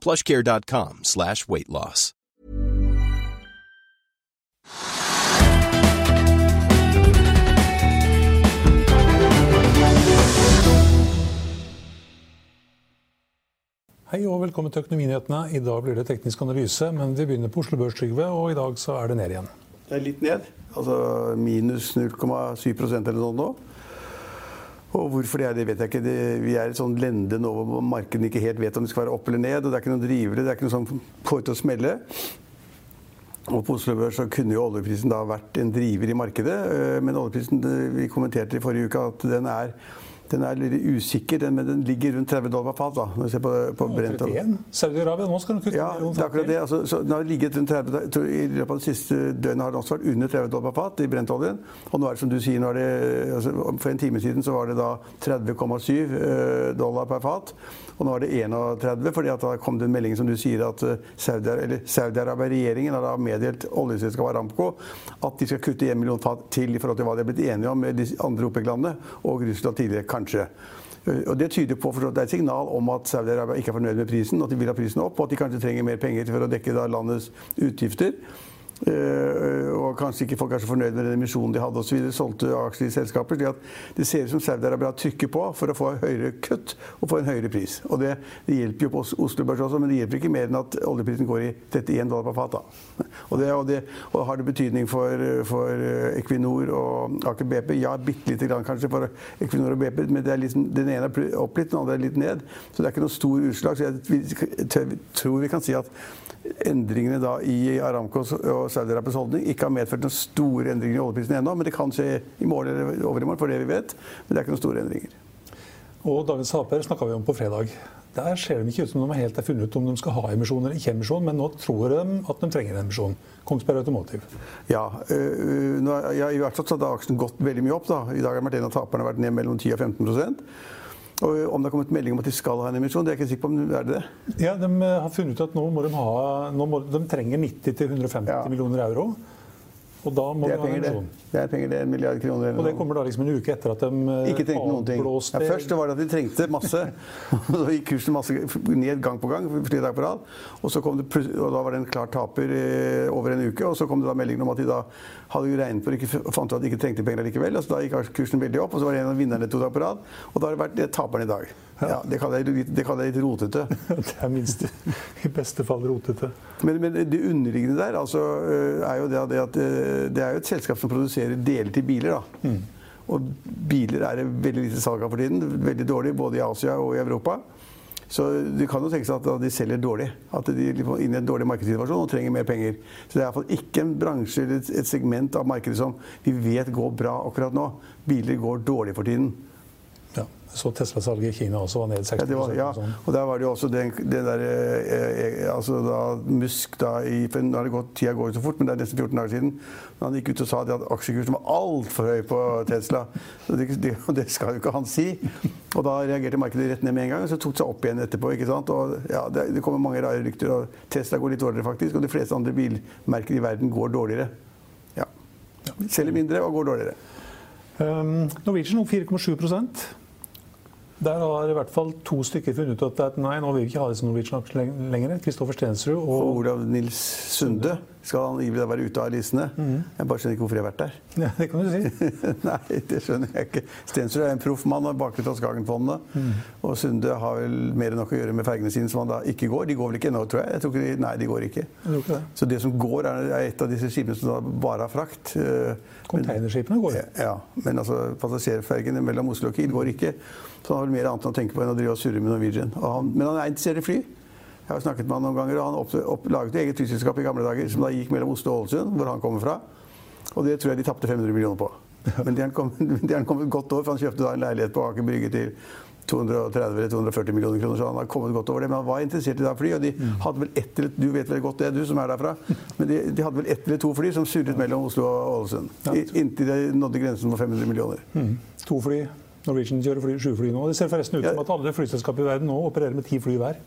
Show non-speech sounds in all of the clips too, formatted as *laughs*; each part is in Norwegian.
plushcare.com slash weight loss. Hei og velkommen til Økonominyhetene. I dag blir det teknisk analyse, men vi begynner på Oslo Børs, Trygve, og i dag så er det ned igjen. Det er litt ned. Altså minus 0,7% eller noe nå. Og hvorfor det er, det vet jeg ikke. Det, vi er i et sånn lende nå hvor markedene ikke helt vet om det skal være opp eller ned. og Det er ikke noen drivere, det er ikke noe som får til å smelle. Og på Oslo Børs så kunne jo oljeprisen da vært en driver i markedet. eh, Men oljeprisen, vi kommenterte i forrige uke at den er, den er litt usikker. Den, men den ligger rundt 30 dollar per fat. da, når vi ser på, på Brent. 31. Saudi-Arabia, nå skal den kutte Ja, det er akkurat det. Altså, så den har ligget rundt 30, tror I løpet av det siste døgnet har den også vært under 30 dollar per fat i brentoljen. Og nå er det som du sier, er det, altså, for en time siden så var det da 30,7 eh, dollar per fat. Og nå er det 31, fordi at da kom det en melding som du sier at eh, Saudi- eller Saudi-Arabia-regjeringen har da meddelt oljeselskapet Aramco at de skal kutte 1 million fat til i forhold til hva de har blitt enige om med de andre OPEC-landene og Russland tidligere, kanskje. Og Det tyder på så det er et signal om at Saudi-Arabia ikke er fornøyd med prisen, at de vil ha prisen opp, og at de kanskje trenger mer penger for å dekke landets utgifter. Eh, og kanskje ikke folk er så fornøyd med den emisjonen de hadde osv. Solgte aksjer i selskaper. slik at Det ser ut som Saudi-Arabia trykker på for å få høyere kutt og få en høyere pris. Og Det, det hjelper jo på Os- Oslo Børs også, men det hjelper ikke mer enn at oljeprisen går i 31 dollar per fat. Og, det, og, det, og har det betydning for, for Equinor og Aker BP? Ja, bitte lite grann kanskje for Equinor og BP, men det er liksom, den ene er opp litt, den andre er litt ned. Så det er ikke noe stor utslag. Så jeg tror vi kan si at endringene da i Aramcos og Saudi-Arabias holdning ikke har medført noen store endringer i oljeprisen ennå. Men det kan skje i morgen eller overmorgen, for det vi vet. Men det er ikke noen store endringer. Og dagens Haper snakka vi om på fredag. Der ser de ikke ut som de helt har funnet ut om de skal ha emisjon eller ikke emisjon, men nå tror de at de trenger en emisjon. Kongsberg Automotive. Ja, øh, nå, ja, I hvert fall så har aksjen gått veldig mye opp. da. I dag har vært en av taperne vært ned mellom 10 og 15 og Om det har kommet melding om at de skal ha en emisjon, det er jeg ikke sikker på. men er det det? Ja, De eh, har funnet ut at nå må de ha nå må, De trenger 90-150 Ja. millioner euro. Og da må Det de er penger, det. Det er penger, det er en milliard kroner. eller Og det kommer da liksom en uke etter at de eh, Ikke trengte noen ting. Ja, først var det at de trengte masse. Og *laughs* *laughs* så gikk kursen masse ned gang på gang. flere dager på rad. Og, så kom det, og da var det en klar taper eh, over en uke. Og så kom det da meldingen om at de da hadde jo regnet på og ikke fant ut at de ikke trengte penger likevel. så da gikk kursen veldig opp, og så var det en av vinnerne to dager på rad. Og da har det vært er taperen i dag. Ja, det kaller jeg litt, litt rotete. *laughs* Det er minst i beste fall rotete. Men, men det underliggende der altså, øh, er jo det, at- det øh, det er jo et selskap som produserer deler til biler. da. Og biler er det veldig lite salg av for tiden. Veldig dårlig både i Asia og i Europa. Så det kan jo tenkes at de selger dårlig. At de er inne i en dårlig markedssituasjon og trenger mer penger. Så det er iallfall ikke en bransje eller et- et segment av markedet som vi vet går bra akkurat nå. Biler går dårlig for tiden. Så Tesla-salget i Kina også var ned 60 Ja, det var, ja. og sånn. og der var det jo også den, den der eh, eh, altså da Musk da i for Nå har det gått, tida går jo så fort, men det er nesten 14 dager siden. Men han gikk ut og sa at aksjekursen var altfor høy på Tesla. Så det, det, *laughs* det skal jo ikke han si. Og da reagerte markedet rett ned med en gang, og så tok det seg opp igjen etterpå. ikke sant? Og ja, det, det kommer mange rare rykter, og Tesla går litt dårligere faktisk. Og de fleste andre bilmerker i verden går dårligere. Ja. Selger mindre og går dårligere. Um, Norwegian om 4,7 Der har i hvert fall to stykker funnet ut at nei, nå vil vi ikke ha disse Norwegian-aksjene lenger. Kristoffer Stensrud Og og Olav Nils Sunde skal angivelig være ute av listene. Jeg bare skjønner ikke hvorfor jeg har vært der. Ja, det kan du si. *laughs* Nei, det skjønner jeg ikke. Stensrud er en proff mann og bakgrunn fra Skagenfondet. Og Sunde har vel mer enn nok å gjøre med fergene sine som han da ikke går. De går vel ikke ennå, tror jeg? jeg tror de, nei, de går ikke. Ikke det. Så det som går, er er et av disse skipene som bare har frakt. Eh, Containerskipene går. Ja, men altså passasjerfergene mellom Oslo og Kiel går ikke. Så han har vel mer annet å tenke på enn å drive og surre med Norwegian. Og han, men han er interessert i fly. Jeg har snakket med han noen ganger, og han opp, opp, laget et eget flyselskap i gamle dager som da gikk mellom Oslo og Ålesund, hvor han kommer fra. Og det tror jeg de tapte 500 millioner på. Men det har han kommet, godt over, for han kjøpte da en leilighet på Aker Brygge til 230 eller 240 millioner kroner, så han har kommet godt over det. Men han var interessert i det fly, og de hadde vel ett eller Du vet vel godt det, du som er derfra. *laughs* Men de, de hadde vel ett eller to fly som surret mellom Oslo og Ålesund. Inntil de nådde grensen på 500 millioner. Mm. To fly. Norwegian kjører fly, sju fly nå. Det ser forresten ut som at alle flyselskaper i verden nå opererer med ti fly hver.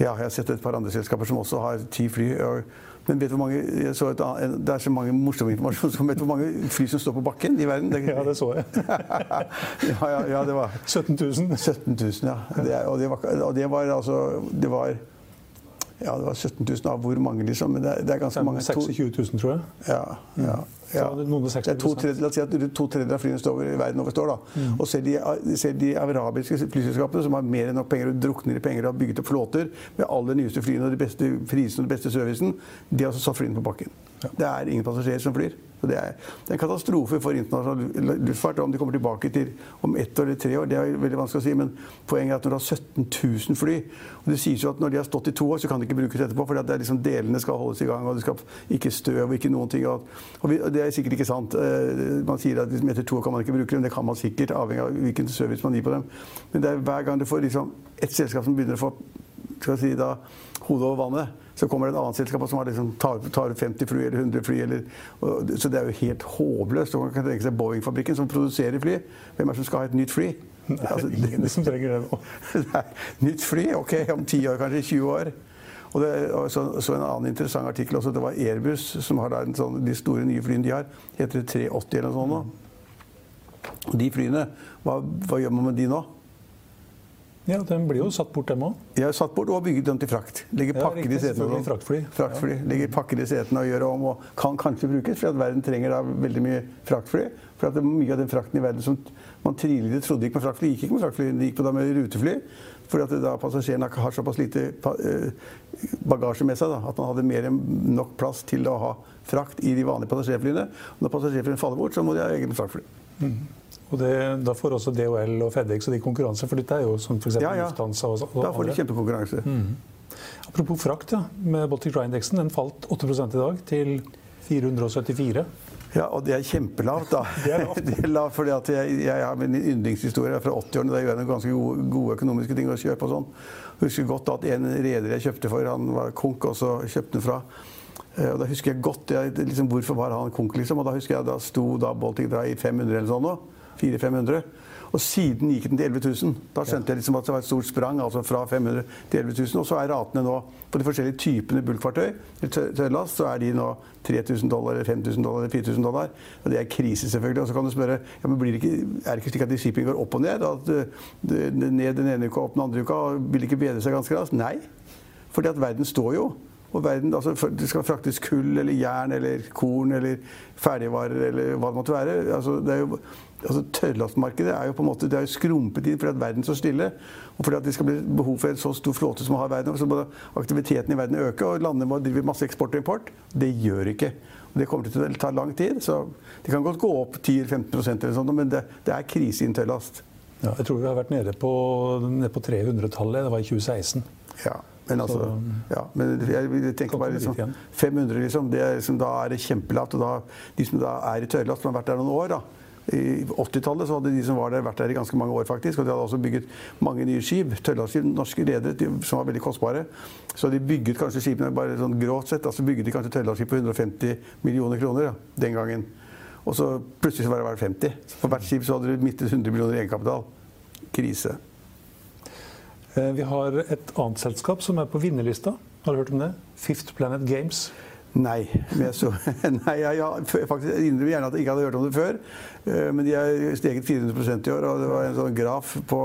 Ja, jeg har sett et par andre selskaper som også har ti fly. Men vet du hvor mange, så et, det er så mange morsomme informasjon. som Vet du hvor mange fly som står på bakken i verden? Det, *laughs* Ja, det så jeg. *laughs* ja, ja, ja, det var 17 000. 17 000, ja. Det, og, det var, og det var altså Det var ja, det var 17 000 av hvor mange, liksom. Men det, er- det er ganske mange. 26 000, tror jeg. Ja, ja, ja. Så noen og 60 Det er to tredjedeler, la oss si at to tredjedeler av flyene står over, i verden overstår. Da. Mm. Og selv de, ser de arabiske flyselskapene som har mer enn nok penger og drukner i penger og har bygget opp flåter med alle de nyeste flyene og de beste prisene og den beste servicen, de har altså satt flyene på bakken. Det er ingen passasjerer som flyr. Så det, er, det er en katastrofe for internasjonal luftfart. Om de kommer tilbake til om ett år eller tre år, det er veldig vanskelig å si. Men poenget er at når du har 17 000 fly og Det sies jo at når de har stått i to år, så kan de ikke brukes etterpå. For liksom delene skal holdes i gang, og det skal ikke støv og ikke noen ting. Og, og, vi, og det er sikkert ikke sant. Eh, Man sier at liksom etter to kan man ikke bruke dem. Det kan man sikkert, avhengig av hvilken service man gir på dem. Men det er hver gang du får liksom et selskap som begynner å få skal si da, hodet over vannet, så kommer det et annet selskap som har liksom, tar, tar 50 fly eller 100 fly. Eller, og, så det er jo helt håpløst. Man kan tenke seg Boeing-fabrikken som produserer fly. Hvem er det som skal ha et nytt fly? Altså, Det er ingen som trenger det nå. *laughs* Nei, nytt fly? Ok, om 10 år, kanskje 20 år. Det, så, så en annen interessant artikkel også. Det var Airbus som har da en sånn, de store nye flyene de har. Heter det 380 eller noe sånt nå. De flyene, hva, hva gjør man med de nå? Ja, Den blir jo satt bort, dem òg. Ja, satt bort og bygget dem til frakt. Legger Ja, pakker i setene. fraktfly. Fraktfly. Legger pakker i setene og gjør om og kan kanskje brukes, for at verden trenger da veldig mye fraktfly. For at det mye av den frakten i verden som man tidligere trodde gikk med fraktfly, gikk ikke med fraktfly. Det gikk på da med rutefly. Fordi at da passasjerene har såpass lite eh, bagasje med seg da, at man hadde mer enn nok plass til å ha frakt i de vanlige passasjerflyene. Når passasjerflyene faller bort, så må de ha egne fraktfly. Og det, Da får også DHL og FedEx og de konkurranse, for dette er jo som f.eks. Ja, ja. Lufthansa og, og Da får de kjempekonkurranse. Mm. Apropos frakt, ja. Med Baltic Dry-indeksen. Den falt 8 i dag, til 474. Ja, og det er kjempelavt, da. *laughs* Det er lavt. *laughs* det er lavt fordi at jeg, jeg har min yndlingshistorie fra 80-årene. Da gjør jeg noen ganske gode, gode økonomiske ting å kjøpe og sånn. Husker godt at en reder jeg kjøpte for, han var konk, og så kjøpte han fra. Eh, Og da husker jeg godt jeg, liksom, hvorfor var han konk, liksom. Og da husker jeg da sto da Baltic Dry i 500 eller sånn nå. 400-500. Og siden gikk den til 11 000. Da skjønte jeg liksom at det var et stort sprang altså fra 500 til 11 000. Og så er ratene nå på de forskjellige typene bulkfartøy eller tørrlast, så er de nå 3000 dollar, 5000 dollar eller 4000 dollar. Og det er krise, selvfølgelig. Og så kan du spørre ja, men blir det ikke, er det ikke slik at shipping går opp og ned? At eh, det- ned den ene uka, opp den andre uka? Vil det ikke bedre seg ganske raskt? Nei. Fordi at verden står jo. Og verden, altså, det skal fraktes kull eller jern eller korn eller ferdigvarer eller hva det måtte være. Altså, det er jo, altså, tørrlastmarkedet er jo på en måte, det er jo skrumpet inn fordi at verden står stille. Og fordi at det skal bli behov for en så stor flåte som har verden. Så må aktiviteten i verden øke, og landene må drive masse eksport og import. Det gjør ikke. Og det kommer til å ta lang tid. Så det kan godt gå opp 10-15% eller sånt, men det, det er krise innen tørrlast. Ja, jeg tror vi har vært nede på, nede på 300-tallet. Det var i 2016. Ja, men altså ja, men jeg, jeg tenker bare liksom, 500, liksom. Det er, liksom da er det kjempelavt. Og da, de som da er i tørrlast, som har vært der noen år da. I 80-tallet så hadde de som var der, vært der i ganske mange år, faktisk. Og de hadde også bygget mange nye skip. Tørrlastskip, norske redere, som var veldig kostbare. Så de bygget kanskje skipene bare sånn grovt sett. altså bygget de kanskje tørrlastskip på 150 millioner kroner ja, den gangen. Og så plutselig så var det verdt 50. For hvert skip så hadde du mistet 100 millioner i egenkapital. Krise. Eh, Vi har et annet selskap som er på vinnerlista. Har du hørt om det? Fifth Planet Games. Nei. Så, *laughs* nei, jeg, jeg, faktisk, jeg innrømmer gjerne at jeg ikke hadde hørt om det før. eh, Men de har steget 400% i år. Og det var en sånn graf på,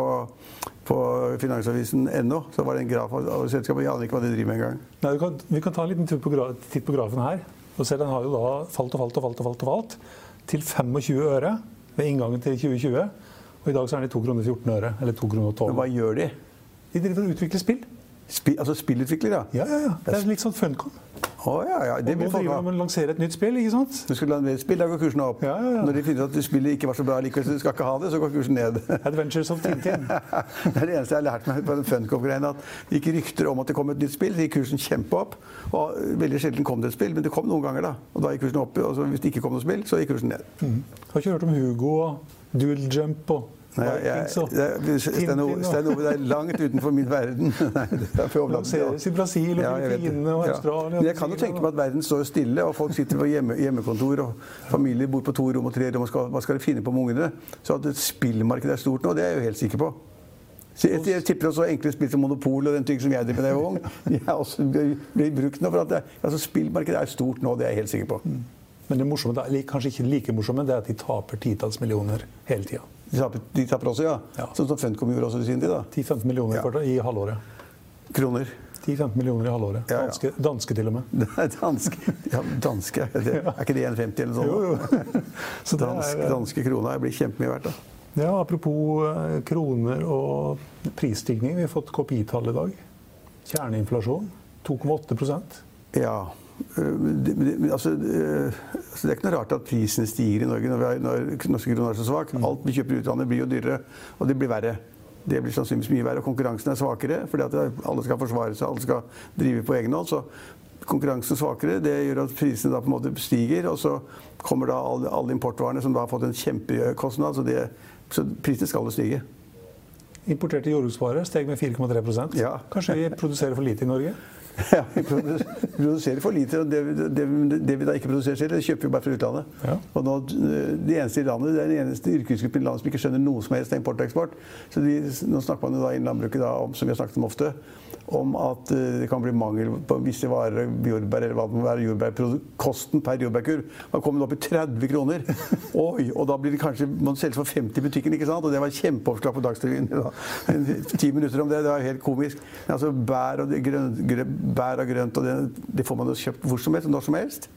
på finansavisen.no. Så var det en graf av, selskapet. Jeg aner ikke hva de driver med engang. Vi, kan, vi kan ta en liten tur på titt på grafen her. Og selv den har jo da falt og falt og falt og falt, og falt til 25 øre ved inngangen til 2020. Og i dag så er den i 2 kroner 14 øre, eller 2 kroner 12. Men hva gjør de? De driver og utvikler spill. Spi, altså spillutvikler, ja? Ja, ja, ja. Det er litt sånn Funcom. Å ja, ja. Det Og nå driver de og lanserer et nytt spill, ikke sant? Du skulle lage et spill, da går kursen opp. Ja, ja, ja. Når de finner ut at spillet ikke var så bra likevel, så du skal ikke ha det, så går kursen ned. *laughs* Adventures of Tintin. *laughs* Det er det eneste jeg har lært meg på den Funcom-greien. At det gikk rykter om at det kom et nytt spill. Så gikk kursen kjempe opp. Og veldig sjelden kom det et spill, men det kom noen ganger, da. Og da gikk kursen opp. Og så hvis det ikke kom noe spill, så gikk kursen ned. Har ikke hørt om Hugo og Dual Jump og Nei, jeg, jeg, Stein Ove det er langt utenfor min verden. *laughs* Er lanseres i Brasil og Ja. Filippinene og Australia. Men jeg kan jo tenke meg at verden står stille, og folk sitter på hjemme, hjemmekontor, og familier bor på to rom og tre rom, og skal, hva skal de finne på med ungene? Så at spillmarkedet er stort nå, det er jeg jo helt sikker på. Så jeg, jeg tipper også enkle spill som Monopol og den ting som jeg driver med da jeg var ung, *laughs* de er også blir, brukt nå. For at det, altså spillmarkedet er stort nå, det er jeg helt sikker på. Men det morsomme, kanskje ikke like morsomme, det er at de taper titalls millioner hele tida. De taper, de taper også, ja. Ja. Sånn som Funcom gjorde også i sin tid. da. 10-15 millioner Ja. i halvåret. Kroner. 10-15 millioner i halvåret. Danske, danske til og med. *laughs* Danske. Ja, danske. Det, *laughs* er ikke det 1,50 eller sånt? Jo, jo. *laughs* Så dansk, er- danske krona blir kjempemye verdt. da. Ja, apropos eh, kroner og prisstigning. Vi har fått KPI-tall i dag. Kjerneinflasjon 2,8% Ja. Det- men altså, øh, altså, det er ikke noe rart at prisene stiger i Norge når, vi har, når norske kroner er så svak. Alt vi kjøper i utlandet blir jo dyrere, og det blir verre. Det blir sannsynligvis mye verre. og Konkurransen er svakere, fordi at alle skal forsvare seg, alle skal drive på egen hånd. Så konkurransen er svakere. Det gjør at prisene da på en måte stiger, og så kommer da alle, alle importvarene som da har fått en kjempekostnad. Så, det, så prisene skal jo stige. Importerte jordbruksvarer steg med 4,3 Ja. Kanskje vi produserer for lite i Norge? *laughs* Ja, vi produserer for lite, og det, det, det vi da ikke produserer selv, det kjøper vi bare fra utlandet. Ja. Og nå, Det de eneste i landet, Det er den eneste yrkesgruppen i landet som ikke skjønner noe som helst av import og eksport. Så de, nå snakker man jo da innen landbruket da, om, som vi har snakket om ofte, om at eh, det kan bli mangel på visse varer, jordbær eller hva det må være. Kosten per jordbærkurv har kommet opp i 30 kroner. *laughs* Oi, og da blir det kanskje, må det selges for 50 i butikken, ikke sant? Og det var kjempeoverslag på Dagsrevyen. da. *laughs* Ti minutter om det, det var helt komisk. Altså bær og, grønt, bær og grønt, og det, det får man jo kjøpt hvor som helst, når som helst.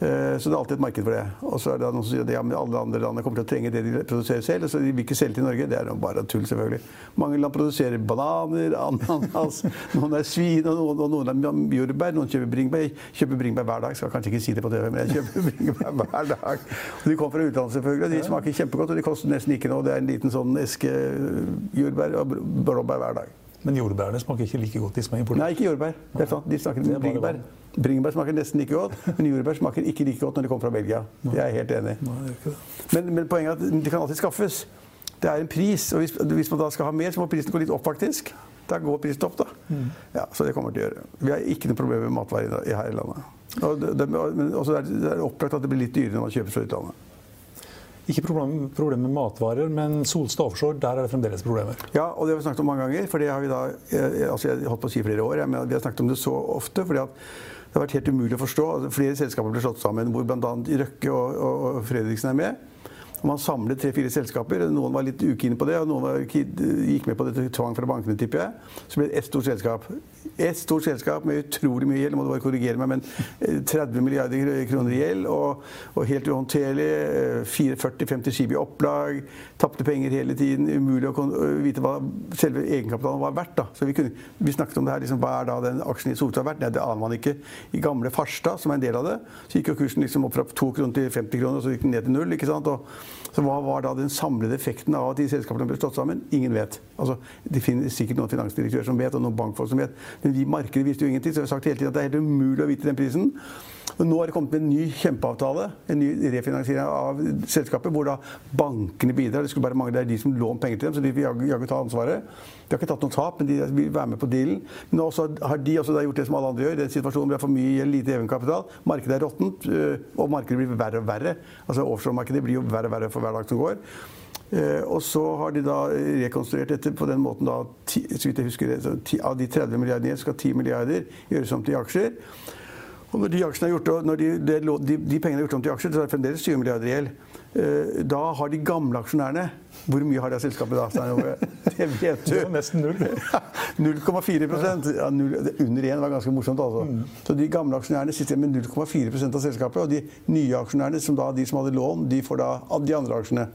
Eh, Så det er alltid et marked for det. Og så er det noen som sier at ja, alle andre land kommer til å trenge det de produserer selv. Så de vil ikke selge til Norge. Det er jo bare tull, selvfølgelig. Mange land produserer bananer, *laughs* ananas, noen er svin, og noen, og noen er jordbær. Noen kjøper bringebær. Kjøper bringebær hver dag. Skal kanskje ikke si det på TV, men jeg kjøper *laughs* bringebær hver dag. Og de kommer fra utlandet, selvfølgelig. og De smaker kjempegodt, og de koster nesten ikke noe. Det er en liten sånn eske jordbær og blåbær hver dag. Men jordbærene smaker ikke like godt, de som er importert. Nei, ikke jordbær. Det er sant. De snakker er om bringebær. Bringebær smaker nesten like godt, men jordbær smaker ikke like godt når de kommer fra Belgia. Det er jeg helt enig i. Men, men poenget er at de kan alltid skaffes. Det er en pris, og hvis, hvis man da skal ha mer, så må prisen gå litt opp, faktisk. Da går prisen opp, da. Ja, så det kommer til å gjøre. Vi har ikke noe problem med matvarer i- her i landet. Og det, det, er det, det er opplagt at det blir litt dyrere når man kjøper fra utlandet. Ikke problem, problem med matvarer, men Solstad offshore, der er det fremdeles problemer. Ja, og det har vi snakket om mange ganger. for det har vi da, eh, altså Jeg har holdt på å si flere år, men vi har snakket om det så ofte. fordi at det har vært helt umulig å forstå. Altså, flere selskaper ble slått sammen, hvor bl.a. Røkke og, og, Fredriksen er med. Og Man samlet tre-fire selskaper. Noen var litt ukine på det, og noen var, gikk med på det til tvang fra bankene, tipper jeg. Så ble det ett stort selskap. Ett stort selskap med utrolig mye gjeld, må du bare korrigere meg, men eh, 30 milliarder kroner i gjeld, og, og helt uhåndterlig. eh, 40-50 skip i opplag. Tapte penger hele tiden. Umulig å vite hva selve egenkapitalen var verdt. da. Så Vi, kunne, vi snakket om det her, liksom, hva er da den aksjen i Solstad verdt? Nei, det aner man ikke. I gamle Farstad, som er en del av det, så gikk jo kursen liksom opp fra 2 kroner til 50 kroner, og så gikk den ned til null. ikke sant? Og, så hva var da den samlede effekten av at de selskapene ble slått sammen? Ingen vet. Altså, Det finnes sikkert noen finansdirektører som vet, og noen bankfolk som vet. Men vi markedet visste jo ingenting, så vi har sagt hele tiden at det er helt umulig å vite den prisen. Og nå har det kommet med en ny kjempeavtale, en ny refinansiering av selskapet, hvor da bankene bidrar. Det skulle bare mangle, det er de som låner penger til dem, så de vil jaggu- ta ansvaret. De har ikke tatt noe tap, men de vil være med på dealen. Men også har de også gjort det som alle andre gjør. Den situasjonen er for mye lite egenkapital. Markedet er råttent, øh, og markedet blir verre og verre. Altså Offshore-markedet blir jo verre og verre for hver dag som går. Eh, og så har de da rekonstruert dette på den måten da, så vidt jeg husker, av de 30 milliardene skal 10 milliarder gjøres om til aksjer. Og når de, er gjort, når de, de, de pengene er gjort om til aksjer, så er det fremdeles 20 milliarder gjeld. Eh, da har de gamle aksjonærene Hvor mye har det selskapet da? *laughs* Det vet du. Nesten null. *laughs* 0,4 ja, Under én var ganske morsomt. altså. Mm. Så De gamle aksjonærene sitter med 0,4% av selskapet. Og de nye aksjonærene, som da, de som hadde lån, de får da de andre aksjene.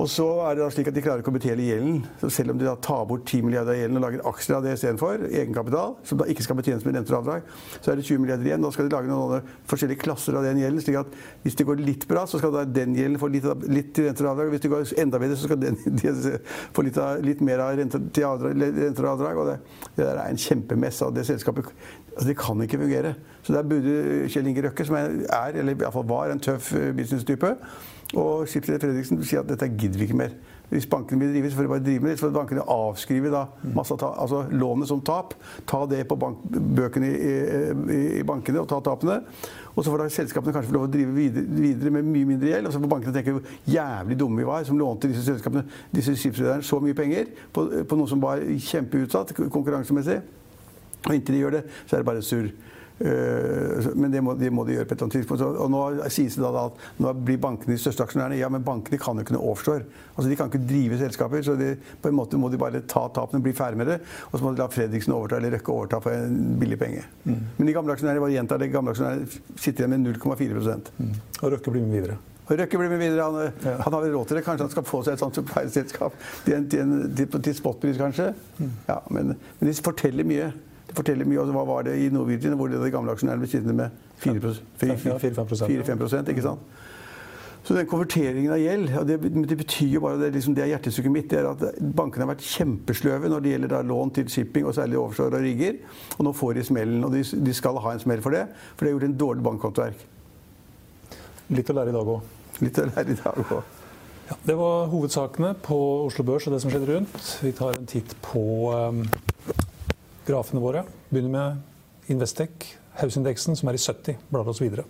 Og så er det da slik at De klarer ikke å betjene gjelden. Så Selv om de da tar bort 10 milliarder av gjelden og lager aksjer av det istedenfor, egenkapital, som da ikke skal betjenes med renter og avdrag, så er det 20 milliarder igjen. Da skal de lage noen forskjellige klasser av den gjelden. slik at Hvis det går litt bra, så skal da den gjelden få litt, litt til renter og avdrag. Hvis det går enda bedre, så skal den *laughs* de få litt, av, litt, mer av renter, til avdrag, renter og avdrag. Og det, det der er en kjempemess av det selskapet. Altså, det kan ikke fungere. Så der burde Kjell Inge Røkke, som er, eller iallfall var, en tøff eh, businesstype, og skipsleder Fredriksen sier at dette gidder vi ikke mer. Hvis bankene vil drive, så får de bare drive med det. Så får bankene avskrive da, masse, altså lånet som tap. Ta det på bank, bøkene i, i, i, bankene og ta tapene. Og så får da selskapene kanskje få lov å drive videre, videre, med mye mindre gjeld. Og så får bankene tenke hvor jævlig dumme vi var som lånte disse selskapene, disse så mye penger på, på noe som var kjempeutsatt konkurransemessig. Og inntil de gjør det, så er det bare surr. Eh, men det må, det må, de gjøre på et eller annet tidspunkt. Og nå sies det da at nå blir bankene de største aksjonærene. Ja, men bankene kan jo ikke noe offshore. Altså, De kan ikke drive selskaper. Så de, på en måte må de bare ta tapene, bli ferdig med det. Og så må de la Fredriksen overta eller Røkke overta for en billig penge. Mm. Men de gamle aksjonærene bare gjentar det, gamle aksjonærene sitter igjen med 0,4 mm. Og Røkke blir med videre. Og Røkke blir med videre. Han, ja. han har vel råd til det. Kanskje han skal få seg et sånt supply-selskap til, til, til, til spotpris, kanskje. Mm. Ja, men, men de forteller mye. Det forteller mye. om hva var det i Norwegian, hvor de gamle aksjonærene ble sittende med 4-5% ikke sant? Så den konverteringen av gjeld det, det, betyr jo bare, det, liksom, det er hjertesukket mitt, det er at bankene har vært kjempesløve når det gjelder da, lån til shipping, og særlig offshore og rigger. Og nå får de smellen. Og de, de, skal ha en smell for det, for de har gjort en dårlig bankhåndverk. Litt å lære i dag òg. Litt å lære i dag òg. Ja, det var hovedsakene på Oslo Børs og det som skjedde rundt. Vi tar en titt på um, grafene våre. Begynner med Investec, House-indeksen, som er i 70. Blar oss videre.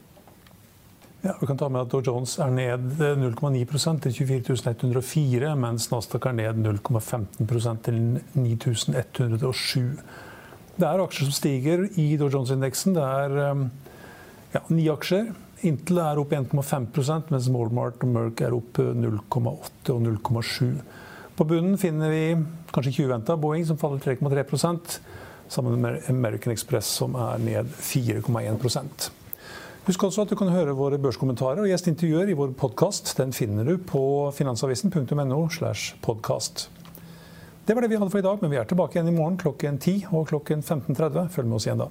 Ja, vi kan ta med at Dow Jones er ned 0,9% til 24.104, mens Nasdaq er ned 0,15% til 9107. Det er aksjer som stiger i Dow Jones-indeksen. Det er um, ja, ni aksjer. Intel er opp 1,5 mens Walmart og Merck er opp 0,8 og 0,7 På bunnen finner vi kanskje 20-venta Boeing, som faller 3,3 sammen med American Express, som er ned 4,1% Husk også at du kan høre våre børskommentarer og gjestintervjuer i vår podkast. Den finner du på finansavisen.no. slash podcast. Det var det vi hadde for i dag, men vi er tilbake igjen i morgen klokken 10 og klokken 15.30. Følg med oss igjen da.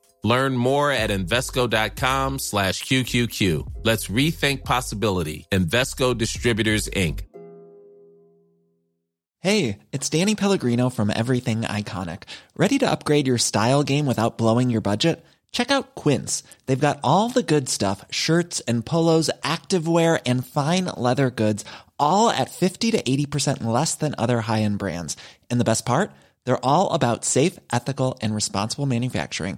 Learn more at Invesco.com slash QQQ. Let's rethink possibility. Investco Distributors, Inc. Hey, it's Danny Pellegrino from Everything Iconic. Ready to upgrade your style game without blowing your budget? Check out Quince. They've got all the good stuff shirts and polos, activewear, and fine leather goods, all at 50 to 80% less than other high end brands. And the best part? They're all about safe, ethical, and responsible manufacturing.